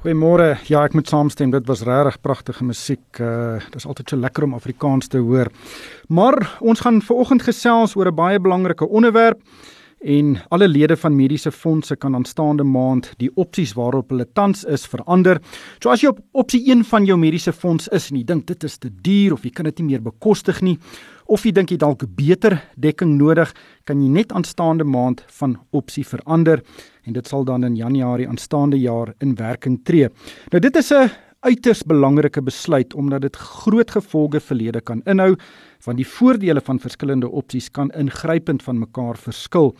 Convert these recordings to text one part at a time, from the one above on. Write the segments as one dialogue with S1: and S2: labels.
S1: Goeiemôre. Ja, ek moet saamstem. Dit was regtig pragtige musiek. Uh dis altyd so lekker om Afrikaans te hoor. Maar ons gaan veraloggend gesels oor 'n baie belangrike onderwerp en alle lede van mediese fondse kan aanstaande maand die opsies waarop hulle tans is verander. So as jy op opsie 1 van jou mediese fonds is en jy dink dit is te duur of jy kan dit nie meer bekostig nie of jy dink jy dalk beter dekking nodig, kan jy net aanstaande maand van opsie verander en dit sal dan in Januarie aanstaande jaar in werking tree. Nou dit is 'n uiters belangrike besluit omdat dit groot gevolge vir lede kan inhou want die voordele van verskillende opsies kan ingrypend van mekaar verskil.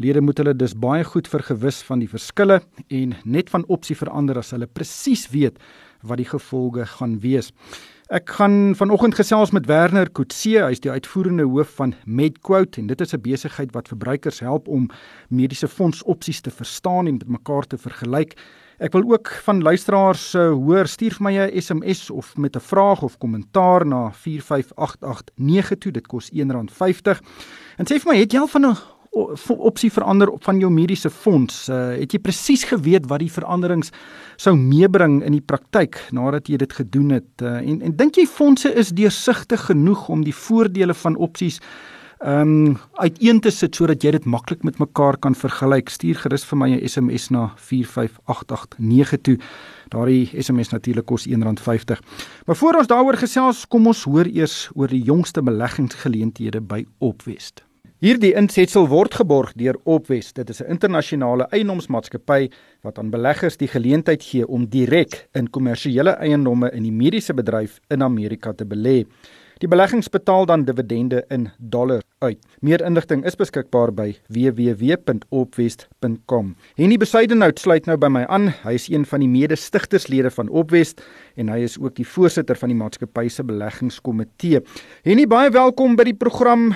S1: Lede moet hulle dus baie goed vergewis van die verskille en net van opsie verander as hulle presies weet wat die gevolge gaan wees. Ek gaan vanoggend gesels met Werner Kutse, hy is die uitvoerende hoof van MedQuote en dit is 'n besigheid wat verbruikers help om mediese fondsopsies te verstaan en met mekaar te vergelyk. Ek wil ook van luisteraars uh, hoor stuur vir my 'n SMS of met 'n vraag of kommentaar na 45889 toe. Dit kos R1.50 en sê vir my het jy al van 'n opsie verander van jou mediese fonds? Uh, het jy presies geweet wat die veranderings sou meebring in die praktyk nadat jy dit gedoen het? Uh, en en dink jy fondse is deursigtig genoeg om die voordele van opsies ehm um, uiteen te sit sodat jy dit maklik met mekaar kan vergelyk. Stuur gerus vir my 'n SMS na 45889 toe. Daardie SMS natuurlik kos R1.50. Maar voor ons daaroor gesels, kom ons hoor eers oor die jongste beleggingsgeleenthede by Opwest. Hierdie insetsel word geborg deur Opwest. Dit is 'n internasionale eiendomsmaatskappy wat aan beleggers die geleentheid gee om direk in kommersiële eiendomme in die mediese bedryf in Amerika te belê. Die beleggings betaal dan dividende in dollar uit. Meer inligting is beskikbaar by www.opwest.com. Henny Besuidenhout sluit nou by my aan. Hy is een van die mede-stigterslede van Opwest en hy is ook die voorsitter van die maatskappy se beleggingskomitee. Henny, baie welkom by die program.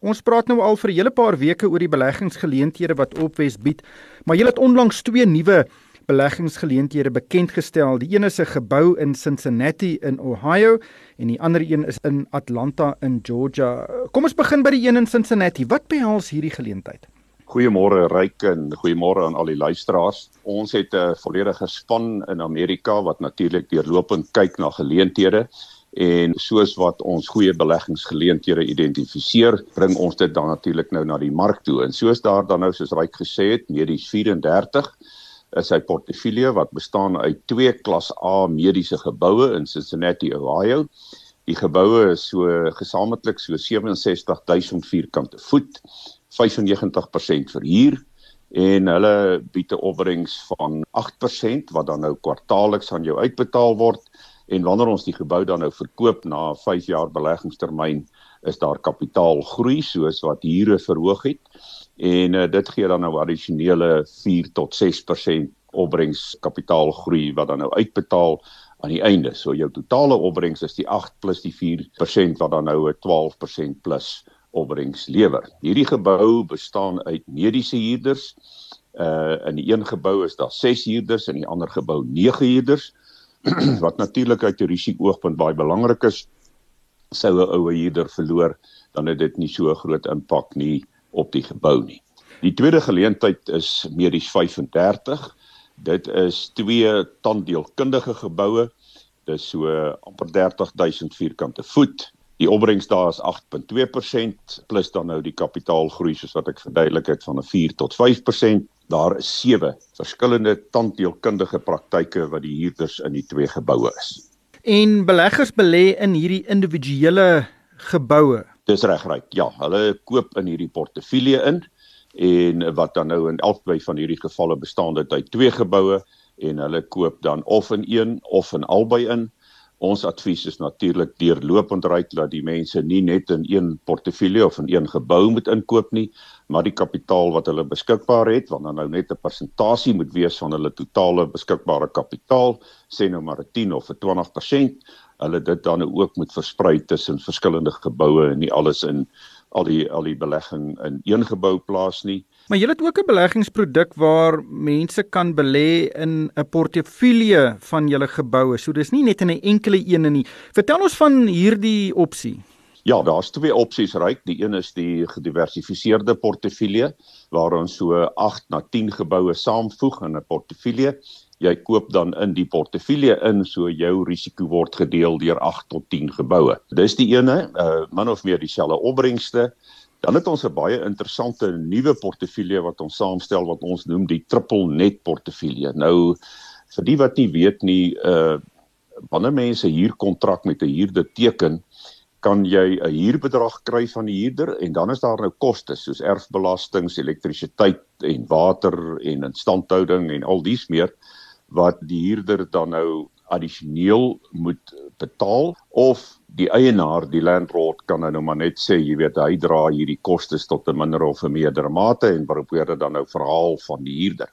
S1: Ons praat nou al vir 'n hele paar weke oor die beleggingsgeleenthede wat Opwest bied, maar jy het onlangs twee nuwe beleggingsgeleenthede bekend gestel. Die een is 'n gebou in Cincinnati in Ohio en die ander een is in Atlanta in Georgia. Kom ons begin by die een in Cincinnati. Wat behels hierdie geleentheid?
S2: Goeiemôre Ryk en goeiemôre aan al die luisteraars. Ons het 'n volledige span in Amerika wat natuurlik deurlopend kyk na geleenthede en soos wat ons goeie beleggingsgeleenthede identifiseer, bring ons dit dan natuurlik nou na die mark toe. En soos daar dan nou soos Ryk gesê het, medies 34 is sy portefeulje wat bestaan uit twee klas A mediese geboue in Cincinnati, Ohio. Die geboue is so gesamentlik so 67000 vierkante voet, 95% verhuur en hulle bied 'n opbrengs van 8% wat dan nou kwartaalliks aan jou uitbetaal word en wanneer ons die gebou dan nou verkoop na 'n 5 jaar beleggingstermyn is daar kapitaalgroei soos wat hierre verhoog het en uh, dit gee dan nou addisionele 4 tot 6% opbrengs kapitaalgroei wat dan nou uitbetaal aan die einde. So jou totale opbrengs is die 8 plus die 4% wat dan nou 'n 12% plus opbrengs lewer. Hierdie gebou bestaan uit mediese huurders. Uh in die een gebou is daar 6 huurders en in die ander gebou 9 huurders wat natuurlik uit 'n risiko-oogpunt baie belangrik is. Sou 'n ou huurder verloor, dan het dit nie so groot impak nie op die gebou nie. Die tweede geleentheid is medies 35. Dit is twee tanddeelkundige geboue. Dis so amper 30000 vierkante voet. Die opbrengs daar is 8.2% plus dan nou die kapitaalgroei soos wat ek verduidelik het van 'n 4 tot 5%. Daar is sewe verskillende tanddeelkundige praktyke wat die huurders in die twee geboue is.
S1: En beleggers belê in hierdie individuele geboue
S2: Dis reg reg. Ja, hulle koop in hierdie portefeulje in en wat dan nou in albei van hierdie gevalle bestaan dit uit twee geboue en hulle koop dan of in een of in albei in. Ons advies is natuurlik deurlopend ryk dat die mense nie net in een portefeulje of in een gebou moet inkoop nie, maar die kapitaal wat hulle beskikbaar het, want dan nou net 'n persentasie moet wees van hulle totale beskikbare kapitaal, sê nou maar 'n 10 of 'n 20%, hulle dit dan ook moet versprei tussen verskillende geboue en nie alles in al die al die belegging in een gebou plaas nie.
S1: Maar jy het ook 'n beleggingsproduk waar mense kan belê in 'n portefeulje van julle geboue. So dis nie net in 'n enkele een nie. Vertel ons van hierdie opsie.
S2: Ja, daar's twee opsies ryk. Die een is die gediversifiseerde portefeulje waar ons so 8 na 10 geboue saamvoeg in 'n portefeulje jy koop dan in die portefeulje in so jou risiko word gedeel deur 8 tot 10 geboue. Dis die ene, uh min of meer dieselfde opbrengste. Dan het ons 'n baie interessante nuwe portefeulje wat ons saamstel wat ons noem die triple net portefeulje. Nou vir die wat nie weet nie, uh wanneer mense hier kontrak met 'n huurder teken, kan jy 'n huurbedrag kry van die huurder en dan is daar nou kostes soos erfbelastings, elektrisiteit en water en instandhouding en al dies meer wat die huurder dan nou addisioneel moet betaal of die eienaar, die landlord kan nou maar net sê, jy weet, hy dra hierdie kostes tot 'n minder of 'n meerder mate en probeer dit dan nou verhaal van die huurder.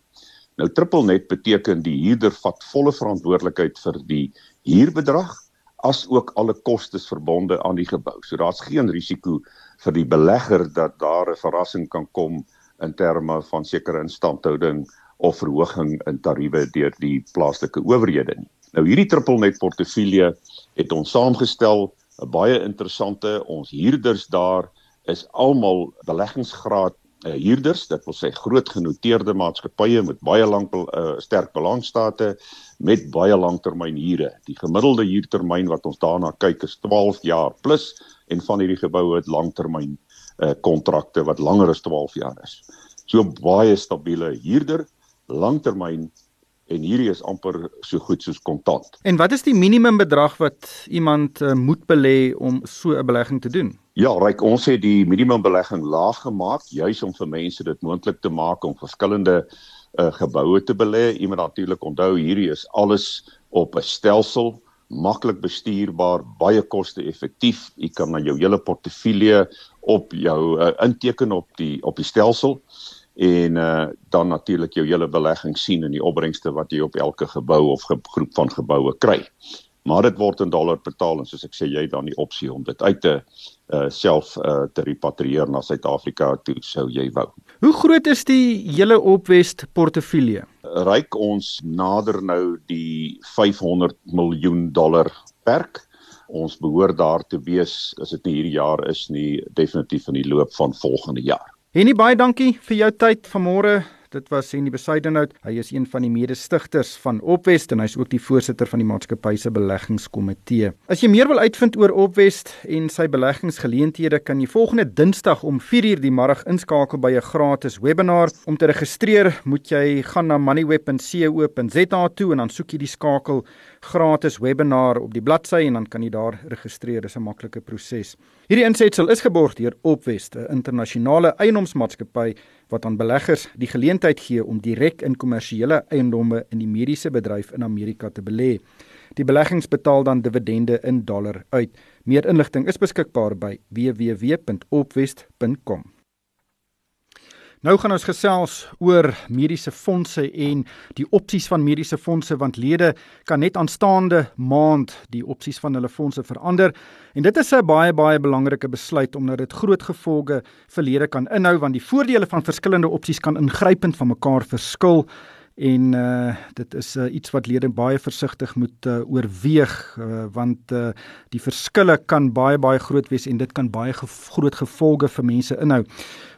S2: Nou triple net beteken die huurder vat volle verantwoordelikheid vir die huurbedrag as ook alle kostes verbonde aan die gebou. So daar's geen risiko vir die belegger dat daar 'n verrassing kan kom in terme van sekere instandhouding of verhoging in tariewe deur die plaaslike owerhede nie. Nou hierdie triple net portefeulje het ons saamgestel, 'n baie interessante ons huurders daar is almal beleggingsgraad uh, huurders, dit wil sê groot genoteerde maatskappye met baie lank uh, sterk balanstate met baie langtermyn huure. Die gemiddelde huurtermyn wat ons daarna kyk is 12 jaar plus en van hierdie geboue het langtermyn uh, kontrakte wat langer as 12 jaar is. So baie stabiele huurder, langtermyn en hierdie is amper so goed soos kontant.
S1: En wat is die minimum bedrag wat iemand uh, moet belê om so 'n belegging te doen?
S2: Ja, ryk ons het die minimumbelegging laag gemaak juis om vir mense dit moontlik te maak om verskillende uh, geboue te belê. Jy moet natuurlik onthou hierdie is alles op 'n stelsel, maklik bestuurbaar, baie koste-effektief. Jy kan na jou hele portefeulje op jou uh, inteken op die op die stelsel en uh, dan natuurlik jou hele belegging sien in die opbrengste wat jy op elke gebou of ge groep van geboue kry maar dit word in dollar betaal en soos ek sê jy dan die opsie om dit uit te uh, self uh, te repatrieer na Suid-Afrika toe sou jy wou.
S1: Hoe groot is die hele Opwest portefeulje?
S2: Ryk ons nader nou die 500 miljoen dollar perk. Ons behoort daar te wees as dit nie hierdie jaar is nie, definitief in die loop van volgende jaar.
S1: Henny baie dankie vir jou tyd vanmôre. Dit was Henny Besuidenhout. Hy is een van die mede-stigters van Opwest en hy's ook die voorsitter van die maatskappy se beleggingskomitee. As jy meer wil uitvind oor Opwest en sy beleggingsgeleenthede, kan jy volgende Dinsdag om 4uur die middag inskakel by 'n gratis webinar. Om te registreer, moet jy gaan na moneyweb.co.za toe en dan soek jy die skakel gratis webinar op die bladsy en dan kan jy daar registreer. Dis 'n maklike proses. Hierdie insetsel is geborg deur Opwest, 'n internasionale eiendomsmaatskappy wat aan beleggers die geleentheid gee om direk in kommersiële eiendomme in die mediese bedryf in Amerika te belê. Die beleggings betaal dan dividende in dollar uit. Meer inligting is beskikbaar by www.opwest.com. Nou gaan ons gesels oor mediese fondse en die opsies van mediese fondse want lede kan net aanstaande maand die opsies van hulle fondse verander en dit is 'n baie baie belangrike besluit omdat dit groot gevolge vir lede kan inhou want die voordele van verskillende opsies kan ingrypend van mekaar verskil en uh dit is uh, iets wat lede baie versigtig moet uh, oorweeg uh, want uh, die verskille kan baie baie groot wees en dit kan baie ge groot gevolge vir mense inhou.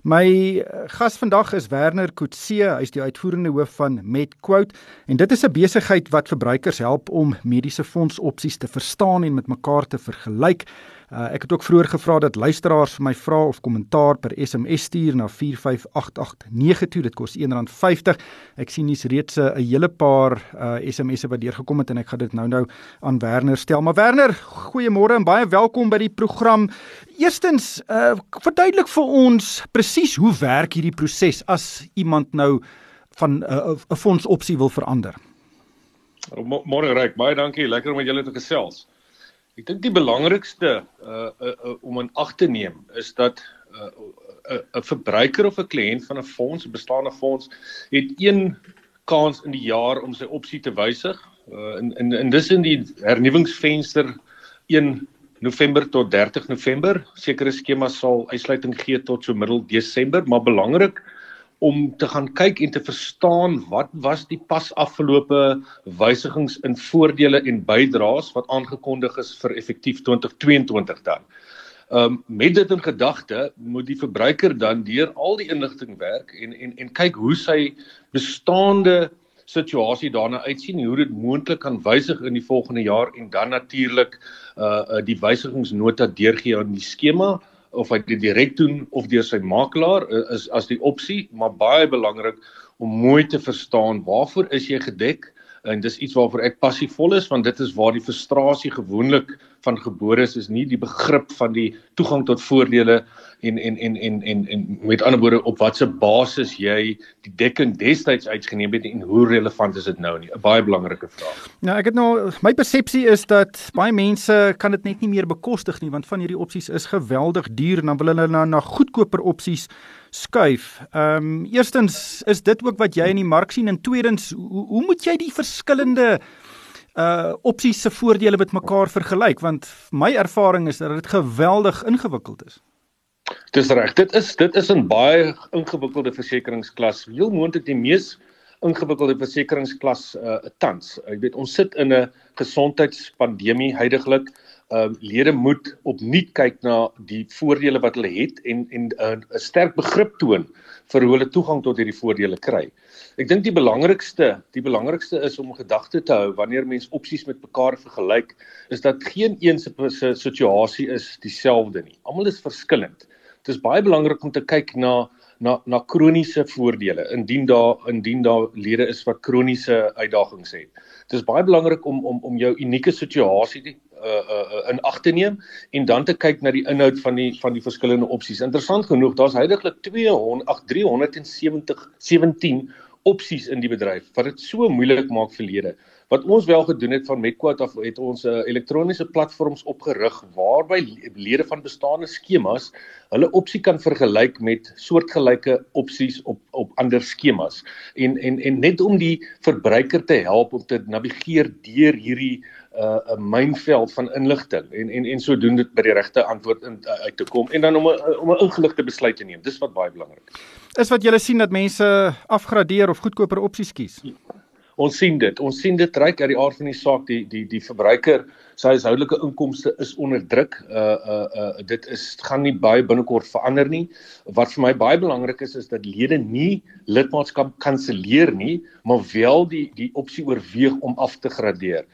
S1: My gas vandag is Werner Kutse, hy's die uitvoerende hoof van MedQuote en dit is 'n besigheid wat verbruikers help om mediese fondsopsies te verstaan en met mekaar te vergelyk. Uh, ek het ook vroeër gevra dat luisteraars vir my vra of kommentaar per SMS stuur na 45889 toe. Dit kos R1.50. Ek sien hier's reeds 'n hele paar uh, SMS'e wat deurgekom het en ek gaan dit nou-nou aan Werner stel. Maar Werner, goeiemôre en baie welkom by die program. Eerstens, uh, verduidelik vir ons presies hoe werk hierdie proses as iemand nou van uh, 'n fondsopsie wil verander.
S3: Môre Ryk, baie dankie. Lekker om met julle te gesels. Ek dink die belangrikste uh, uh, uh om in ag te neem is dat 'n uh, uh, uh, verbruiker of 'n kliënt van 'n fonds, 'n bestaande fonds, het een kans in die jaar om sy opsie te wysig. Uh in in in dis in die hernuwingsvenster 1 November tot 30 November. Sekere skemas sal uitsluiting gee tot so middel Desember, maar belangrik om te gaan kyk en te verstaan wat was die pas afgelope wysigings in voordele en bydraes wat aangekondig is vir effektief 2022 dan. Ehm um, met dit in gedagte moet die verbruiker dan deur al die inligting werk en en en kyk hoe sy bestaande situasie daarna uitsien en hoe dit moontlik kan wysig in die volgende jaar en dan natuurlik uh, uh die wysigingsnota deurgee aan die skema of hy dit direk doen of deur sy makelaar uh, is as die opsie maar baie belangrik om mooi te verstaan waarvoor is jy gedek en dis iets waarvoor ek passievol is want dit is waar die frustrasie gewoonlik van gebore is is nie die begrip van die toegang tot voordele en en en en en, en met ander woorde op watter basis jy die dekking destyds uitgeneem het en hoe relevant is dit nou nie 'n baie belangrike vraag.
S1: Nou ek het nou my persepsie is dat baie mense kan dit net nie meer bekostig nie want van hierdie opsies is geweldig duur en dan wil hulle na na goedkoper opsies skuif. Ehm um, eerstens is dit ook wat jy in die mark sien en tweedens hoe, hoe moet jy die verskillende uh opsies se voordele met mekaar vergelyk want my ervaring is dat dit geweldig ingewikkeld is.
S3: Dis reg. Dit is dit is 'n baie ingewikkelde versekeringsklas. Heel moontlik die mees ingewikkelde versekeringsklas uh tans. Ek weet ons sit in 'n gesondheidspandemie heidaglik ehm uh, lede moet opnuut kyk na die voordele wat hulle het en en uh, 'n uh, sterk begrip toon vir hoe hulle toegang tot hierdie voordele kry. Ek dink die belangrikste, die belangrikste is om gedagte te hou wanneer mens opsies met mekaar vergelyk, is dat geen een se situasie is dieselfde nie. Almal is verskillend. Dit is baie belangrik om te kyk na na na kroniese voordele indien daar indien daar lede is wat kroniese uitdagings het. Dit is baie belangrik om om om jou unieke situasie uh, uh, in ag te neem en dan te kyk na die inhoud van die van die verskillende opsies. Interessant genoeg, daar's heidaglik 200 ag 370 17 opsies in die bedryf wat dit so moeilik maak vir lede. Wat ons wel gedoen het van Medquote af het ons 'n elektroniese platforms opgerig waarby lede van bestaande skemas hulle opsie kan vergelyk met soortgelyke opsies op op ander skemas en en en net om die verbruiker te help om te navigeer deur hierdie 'n uh, 'n mynveld van inligting en en en sodoende by die regte antwoord in, uh, uit te kom en dan om 'n om 'n ingeligte besluit te neem. Dis wat baie belangrik is.
S1: Is wat jy sien dat mense afgradeer of goedkoper opsies kies.
S3: Ons sien dit. Ons sien dit reik uit die aard van die saak die die die verbruiker sy huishoudelike inkomste is onder druk. Uh uh uh dit is gaan nie baie binnekort verander nie. Wat vir my baie belangrik is is dat lede nie lidmaatskap kanselleer nie, maar wel die die opsie oorweeg om af te gradeer.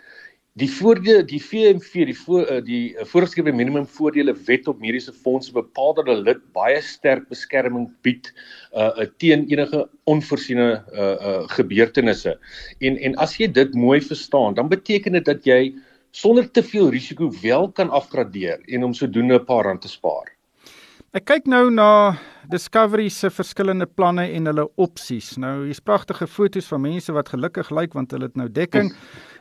S3: Die voordele die VMV die voor eh, die eh, voorgeskrewe minimum voordele wet op mediese fondse bepaal dat 'n lid baie sterk beskerming bied uh teen enige onvoorsiene uh uh gebeurtenisse. En en as jy dit mooi verstaan, dan beteken dit dat jy sonder te veel risiko wel kan afgradeer en om sodoende 'n paar rand te spaar.
S1: Ek kyk nou na Discovery se verskillende planne en hulle opsies. Nou hier's pragtige foto's van mense wat gelukkig lyk want hulle het nou dekking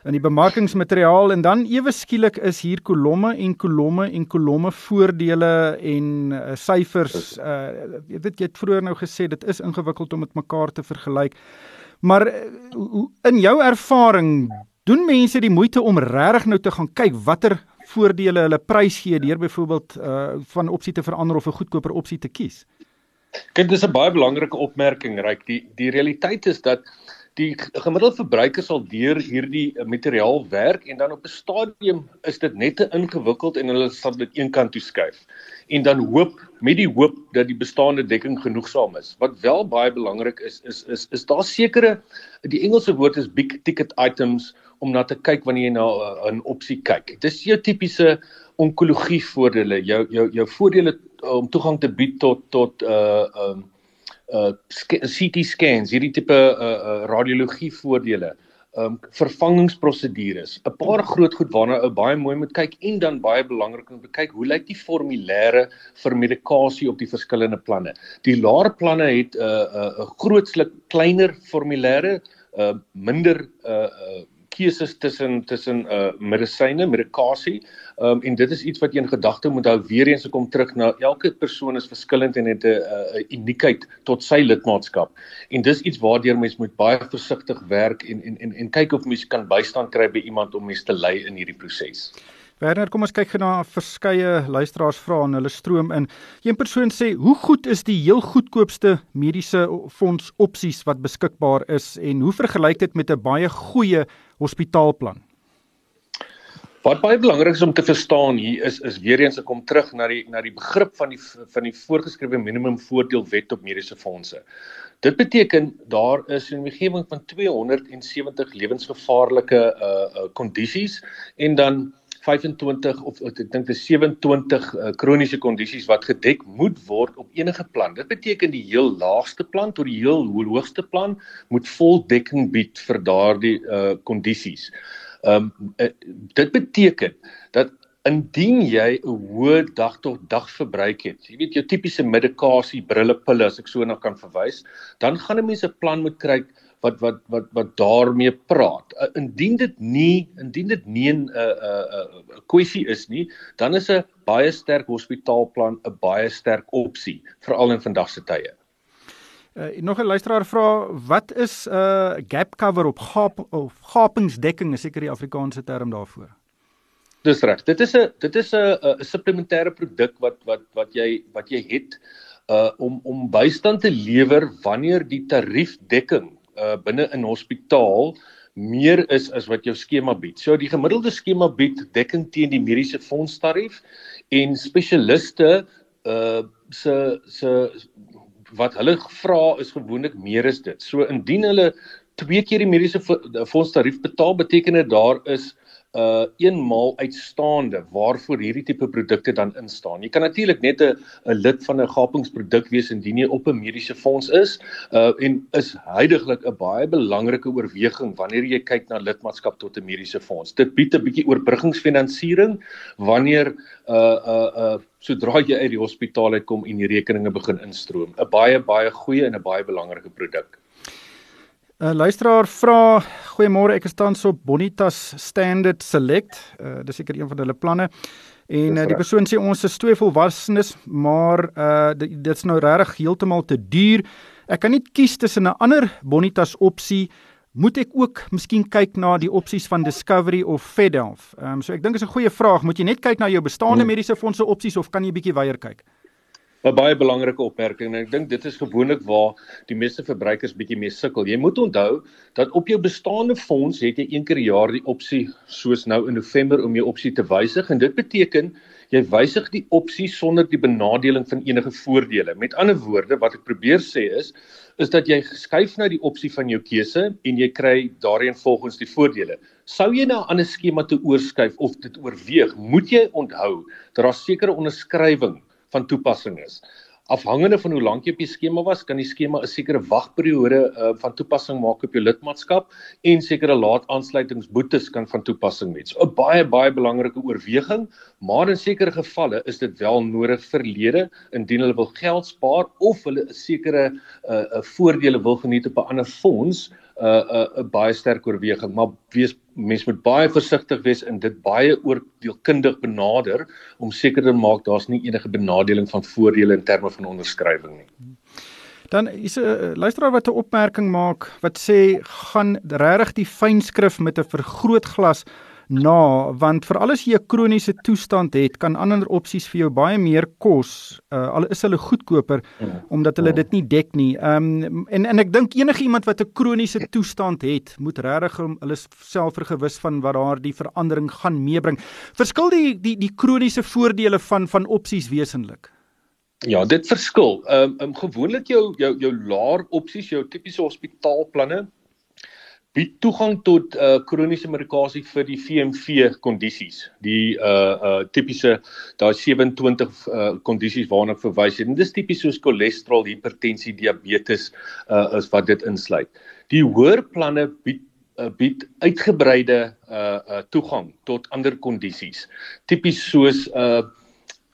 S1: in die bemarkingsmateriaal en dan ewe skielik is hier kolomme en kolomme en kolomme voordele en uh, syfers. Uh, jy weet jy het vroeër nou gesê dit is ingewikkeld om dit mekaar te vergelyk. Maar uh, in jou ervaring doen mense die moeite om regtig nou te gaan kyk watter voordele hulle prys gee deur byvoorbeeld uh van opsie te verander of 'n goedkoper opsie te kies.
S3: Kyk, dis 'n baie belangrike opmerking, Ryk. Die die realiteit is dat die gemiddelde verbruiker sal deur hierdie materiaal werk en dan op 'n stadium is dit net te ingewikkeld en hulle sal dit eenkant toe skuif. En dan hoop met die hoop dat die bestaande dekking genoegsaam is. Wat wel baie belangrik is is is is daar sekere die Engelse woord is big ticket items om na te kyk wanneer jy na uh, 'n opsie kyk. Dit is jou tipiese onkologie voordele, jou jou jou voordele uh, om toegang te bied tot tot uh um uh CT scans, hierdie tipe uh, uh radiologie voordele, um vervangingsprosedures, 'n paar groot goed waarna ou baie mooi moet kyk en dan baie belangrik om te kyk hoe lyk die formulêre vir medikasie op die verskillende planne. Die laer planne het 'n uh, 'n uh, grootslik kleiner formulêre, uh minder uh, uh keuses tussen tussen uh medisyne, medikasie. Um en dit is iets wat jy in gedagte moet hou weer eens kom terug na elke persoon is verskillend en het 'n 'n uniekheid tot sy lidmaatskap. En dis iets waardeur mens moet baie versigtig werk en en en en kyk of mens kan bystand kry by iemand om mens te lei in hierdie proses.
S1: Werner, kom ons kyk gou na verskeie luisteraars vra en hulle stroom in. Een persoon sê, "Hoe goed is die heel goedkoopste mediese fonds opsies wat beskikbaar is en hoe vergelyk dit met 'n baie goeie hospitaalplan?"
S3: Wat baie belangrik is om te verstaan hier is is weer eens ek kom terug na die na die begrip van die van die voorgeskrewe minimum voordeel wet op mediese fondse. Dit beteken daar is 'n omgewing van 270 lewensgevaarlike uh kondisies uh, en dan 25 of ek dink dit is 27 uh, kroniese kondisies wat gedek moet word op enige plan. Dit beteken die heel laagste plan tot die heel hoogste plan moet vol dekking bied vir daardie uh kondisies. Ehm um, uh, dit beteken dat indien jy 'n hoë dag tot dag verbruik het, jy weet jou tipiese medikasie, brille, pille as ek so na kan verwys, dan gaan 'n mens 'n plan moet kry wat wat wat wat daarmee praat. Uh, indien dit nie indien dit nie 'n 'n 'n kwessie is nie, dan is 'n baie sterk hospitaalplan 'n baie sterk opsie veral in vandag se tye.
S1: Uh, nog 'n luisteraar vra wat is 'n uh, gap cover op gap of gapingsdekking is seker die Afrikaanse term daarvoor.
S3: Dis reg. Dit is 'n dit is 'n 'n supplementêre produk wat wat wat jy wat jy het uh om om bystand te lewer wanneer die tariefdekking uh binne in hospitaal meer is as wat jou skema bied. So die gemiddelde skema bied dekking teen die mediese fondstarief en spesialiste uh se se wat hulle vra is gewoonlik meer is dit. So indien hulle twee keer die mediese fondstarief betaal, beteken dit daar is eenmaal uitstaande waarvoor hierdie tipe produkte dan instaan. Jy kan natuurlik net 'n 'n lid van 'n gapingsproduk wees indien jy op 'n mediese fonds is uh en is heidaglik 'n baie belangrike oorweging wanneer jy kyk na lidmaatskap tot 'n mediese fonds. Dit bied 'n bietjie oorbruggingsfinansiering wanneer uh uh uh sodra jy uit die hospitaal uitkom en die rekeninge begin instroom. 'n Baie baie goeie en 'n baie belangrike produk.
S1: 'n uh, Luisteraar vra: "Goeiemôre, ek is tans op Bonitas Standard Select. Uh, dis seker een van hulle planne. En uh, die persoon sê ons is twee volwassenes, maar uh dit, dit's nou regtig heeltemal te duur. Ek kan nie kies tussen 'n ander Bonitas opsie Moet ek ook miskien kyk na die opsies van Discovery of Fedelf? Ehm um, so ek dink is 'n goeie vraag. Moet jy net kyk na jou bestaande hmm. mediese fondse opsies of kan jy bietjie weier kyk?
S3: 'n baie belangrike opmerking en ek dink dit is gewoonlik waar die meeste verbruikers bietjie mee sukkel. Jy moet onthou dat op jou bestaande fonds het jy een keer per jaar die opsie soos nou in November om jou opsie te wysig en dit beteken jy wysig die opsie sonder die benadeling van enige voordele. Met ander woorde, wat ek probeer sê is is dat jy skuif na die opsie van jou keuse en jy kry daarin volgens die voordele. Sou jy na 'n ander skema toe oorskuif of dit oorweeg, moet jy onthou dat daar sekere onderskrywing van toepassing is. Afhangende van hoe lank jy op die skema was, kan die skema 'n sekere wagperiode uh, van toepassing maak op jou lidmaatskap en sekere laat aansluitingsboetes kan van toepassing wees. 'n Baie baie belangrike oorweging, maar in sekere gevalle is dit wel nodig vir lede indien hulle wil geld spaar of hulle 'n sekere 'n uh, uh, voordele wil geniet op 'n ander fonds 'n uh, 'n uh, 'n baie sterk oorweging, maar wees mens moet baie versigtig wees en dit baie oordeelkundig benader om seker te maak daar's nie enige benadeling van voordele in terme van onderskrywing nie.
S1: Dan is 'n uh, luisteraar wat 'n opmerking maak wat sê gaan regtig die fynskrif met 'n vergrootglas na want vir alles jy 'n kroniese toestand het kan ander opsies vir jou baie meer kos uh, al is hulle goedkoper mm. omdat hulle mm. dit nie dek nie. Ehm um, en en ek dink enige iemand wat 'n kroniese toestand het, moet regtig hulle self vergewis van wat daar die verandering gaan meebring. Verskil die die die kroniese voordele van van opsies wesentlik?
S3: Ja, dit verskil. Ehm um, um, gewoonlik jou jou jou laer opsies, jou tipiese hospitaalplanne bied toegang tot uh kroniese medikasie vir die VMV kondisies. Die uh uh tipiese daai 27 uh kondisies waarna ek verwys het. En dis tipies soos cholesterol, hipertensie, diabetes uh is wat dit insluit. Die hoër planne bied uh, bied uitgebreide uh uh toegang tot ander kondisies. Tipies soos uh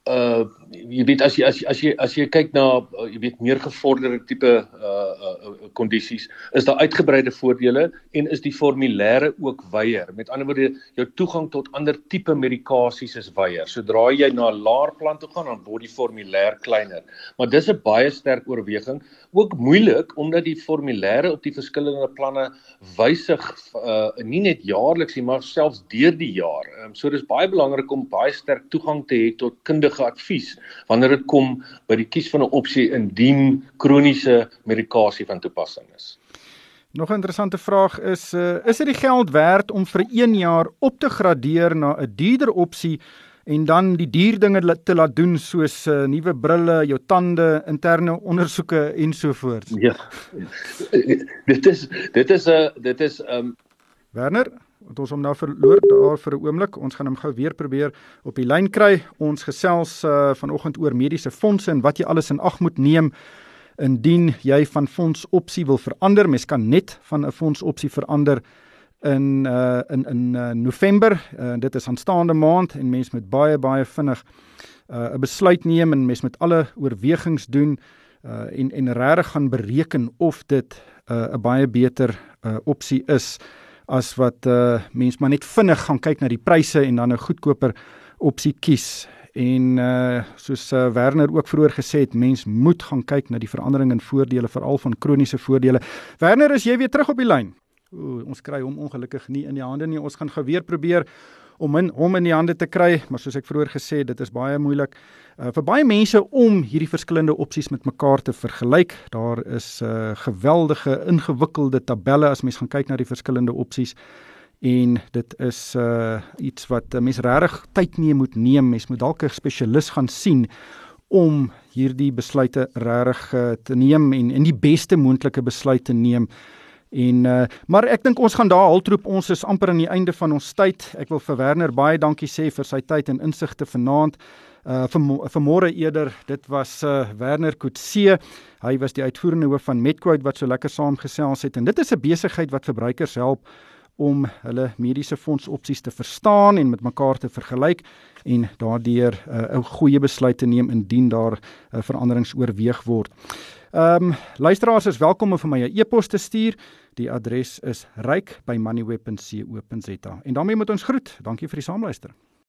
S3: uh jy weet as jy as jy as jy as jy kyk na uh, jy weet meer gevorderde tipe uh uh kondisies is daar uitgebreide voordele en is die formulêre ook wyeer met ander woorde jou toegang tot ander tipe medikasies is wyeer sodra jy na 'n laer plan toe gaan dan word die formulêr kleiner. Maar dis 'n baie sterk oorweging. Ook moeilik omdat die formulêre op die verskillende planne wysig uh nie net jaarliks nie maar selfs deur die jaar. Um, so dis baie belangrik om baie sterk toegang te hê tot kundige advies wanneer dit kom by die kies van 'n opsie indien kroniese medikasie van toepassing is.
S1: Nog 'n interessante vraag is uh, is dit die geld werd om vir 1 jaar op te gradeer na 'n duurder opsie en dan die duur dinge te laat doen soos uh, nuwe brille, jou tande, interne ondersoeke en so voort.
S4: Ja. dit is dit is 'n uh, dit is um
S1: Werner, wat ons hom nou verloor daar vir 'n oomblik. Ons gaan hom gou weer probeer op die lyn kry. Ons gesels uh, vanoggend oor mediese fondse en wat jy alles in ag moet neem indien jy van fondsopsie wil verander. Mens kan net van 'n fondsopsie verander in uh in in uh, November. Uh, dit is aanstaande maand en mens moet baie baie vinnig 'n uh, besluit neem en mens moet alle oorwegings doen uh en en regtig gaan bereken of dit 'n uh, baie beter uh opsie is as wat uh mens maar net vinnig gaan kyk na die pryse en dan 'n goedkoper opsie kies. En uh soos uh, Werner ook vroeër gesê het, mens moet gaan kyk na die verandering in voordele veral van kroniese voordele. Werner, is jy weer terug op die lyn? Ooh, ons kry hom ongelukkig nie in die hande nie. Ons gaan gou weer probeer om in, hom in die hande te kry, maar soos ek vroeër gesê het, dit is baie moeilik uh, vir baie mense om hierdie verskillende opsies met mekaar te vergelyk. Daar is 'n uh, geweldige ingewikkelde tabelle as mens gaan kyk na die verskillende opsies en dit is uh iets wat uh, mens regtig tyd neem moet neem. Mens moet dalk 'n spesialis gaan sien om hierdie besluite regtig uh, te neem en en die beste moontlike besluit te neem. En uh, maar ek dink ons gaan daar haltroep ons is amper aan die einde van ons tyd. Ek wil vir Werner baie dankie sê vir sy tyd en insigte vanaand. Uh vir vir môre eerder, dit was uh Werner Kutse. Hy was die uitvoerende hoof van Medquote wat so lekker saamgesels het en dit is 'n besigheid wat verbruikers help om hulle mediese fondsopsies te verstaan en met mekaar te vergelyk en daardeur uh, 'n goeie besluit te neem indien daar uh, veranderings oorweeg word. Ehm um, luisteraars is welkom om vir my 'n e-pos te stuur. Die adres is ryk@moneyweb.co.za. En daarmee moet ons groet. Dankie vir die saamluister.